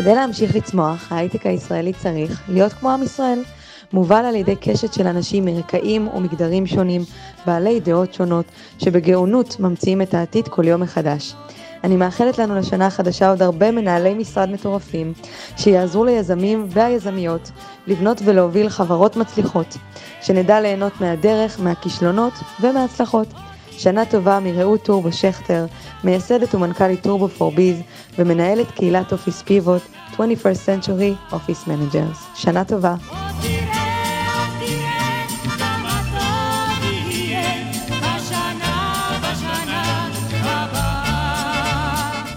כדי להמשיך לצמוח, ההייטק הישראלי צריך להיות כמו עם ישראל. מובל על ידי קשת של אנשים מרקעים ומגדרים שונים, בעלי דעות שונות, שבגאונות ממציאים את העתיד כל יום מחדש. אני מאחלת לנו לשנה החדשה עוד הרבה מנהלי משרד מטורפים, שיעזרו ליזמים והיזמיות לבנות ולהוביל חברות מצליחות, שנדע ליהנות מהדרך, מהכישלונות ומההצלחות. שנה טובה מרעות טורבו שכטר, מייסדת ומנכ"לית טורבו פור ביז ומנהלת קהילת אופיס פיבוט, 21st Century Office Managers. שנה טובה.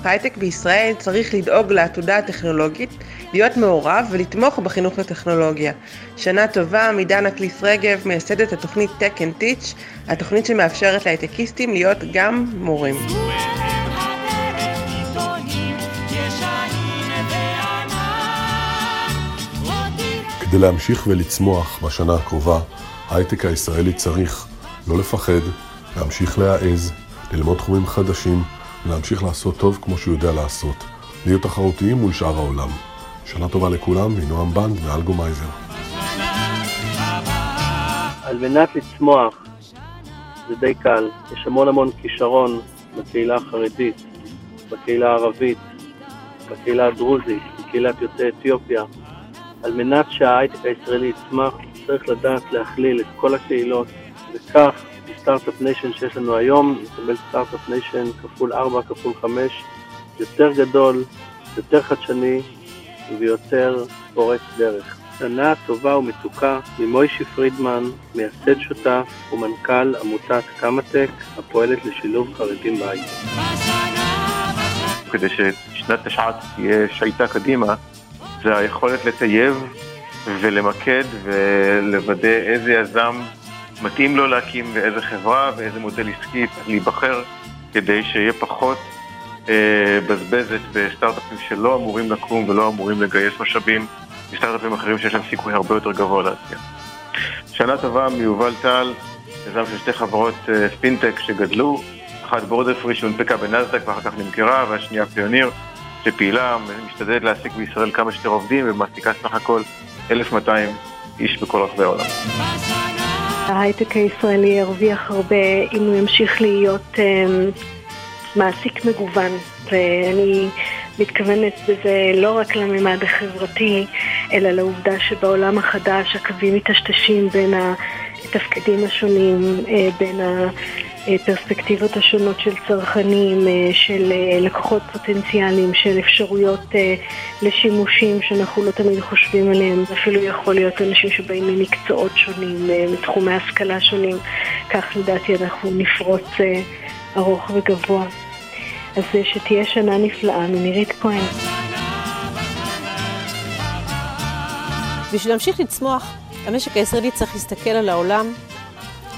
ההייטק בישראל צריך לדאוג לעתודה הטכנולוגית, להיות מעורב ולתמוך בחינוך לטכנולוגיה. שנה טובה מדנה קליס רגב, מייסדת התוכנית Tech and Teach, התוכנית שמאפשרת להייטקיסטים להיות גם מורים. כדי להמשיך ולצמוח בשנה הקרובה, ההייטק הישראלי צריך לא לפחד, להמשיך להעז, ללמוד תחומים חדשים, ולהמשיך לעשות טוב כמו שהוא יודע לעשות. להיות תחרותיים מול שאר העולם. שנה טובה לכולם, מנועם בנד ואלגומייזר. על מנת לצמוח זה די קל, יש המון המון כישרון בקהילה החרדית, בקהילה הערבית, בקהילה הדרוזית, בקהילת יוצאי אתיופיה. על מנת שההייטק הישראלי יצמח, צריך לדעת להכליל את כל הקהילות, וכך start-up nation שיש לנו היום, נקבל start-up nation כפול 4 כפול 5, יותר גדול, יותר חדשני ויותר פורץ דרך. שנה טובה ומתוקה ממוישי פרידמן, מייסד שותף ומנכ"ל עמותת קמא-טק, הפועלת לשילוב חרדים בהייטק. כדי ששנת תשע"ט תהיה שייטה קדימה, זה היכולת לטייב ולמקד ולוודא איזה יזם מתאים לו להקים ואיזה חברה ואיזה מודל עסקי צריך להיבחר כדי שיהיה פחות אה, בזבזת בסטארט-אפים שלא אמורים לקום ולא אמורים לגייס משאבים מסטארט-אפים אחרים שיש להם סיכוי הרבה יותר גבוה להצליח. שנה טובה מיובל טל, יזם של שתי חברות אה, פינטק שגדלו, אחת בורדר פרי שהונפקה בנסדק ואחר כך נמכרה, והשנייה פיוניר שפעילה, משתדלת להעסיק בישראל כמה שיותר עובדים ומעסיקה סך הכל 1,200 איש בכל רחבי העולם. ההייטק הישראלי ירוויח הרבה אם הוא ימשיך להיות um, מעסיק מגוון, ואני מתכוונת בזה לא רק לממד החברתי, אלא לעובדה שבעולם החדש הקווים מטשטשים בין התפקידים השונים, אה, בין. הפרספקטיבות השונות של צרכנים, אה, של אה, לקוחות פוטנציאליים, של אפשרויות לשימושים שאנחנו לא תמיד חושבים עליהם. אפילו יכול להיות אנשים שבאים ממקצועות שונים, מתחומי השכלה שונים. כך לדעתי אנחנו נפרוץ ארוך וגבוה. אז שתהיה שנה נפלאה מנירית כהן. בשביל להמשיך לצמוח, המשק הישראלי צריך להסתכל על העולם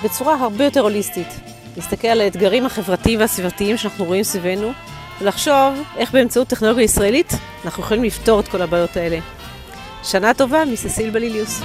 בצורה הרבה יותר הוליסטית. להסתכל על האתגרים החברתיים והסביבתיים שאנחנו רואים סביבנו, ולחשוב איך באמצעות טכנולוגיה ישראלית אנחנו יכולים לפתור את כל הבעיות האלה. שנה טובה מססיל בליליוס.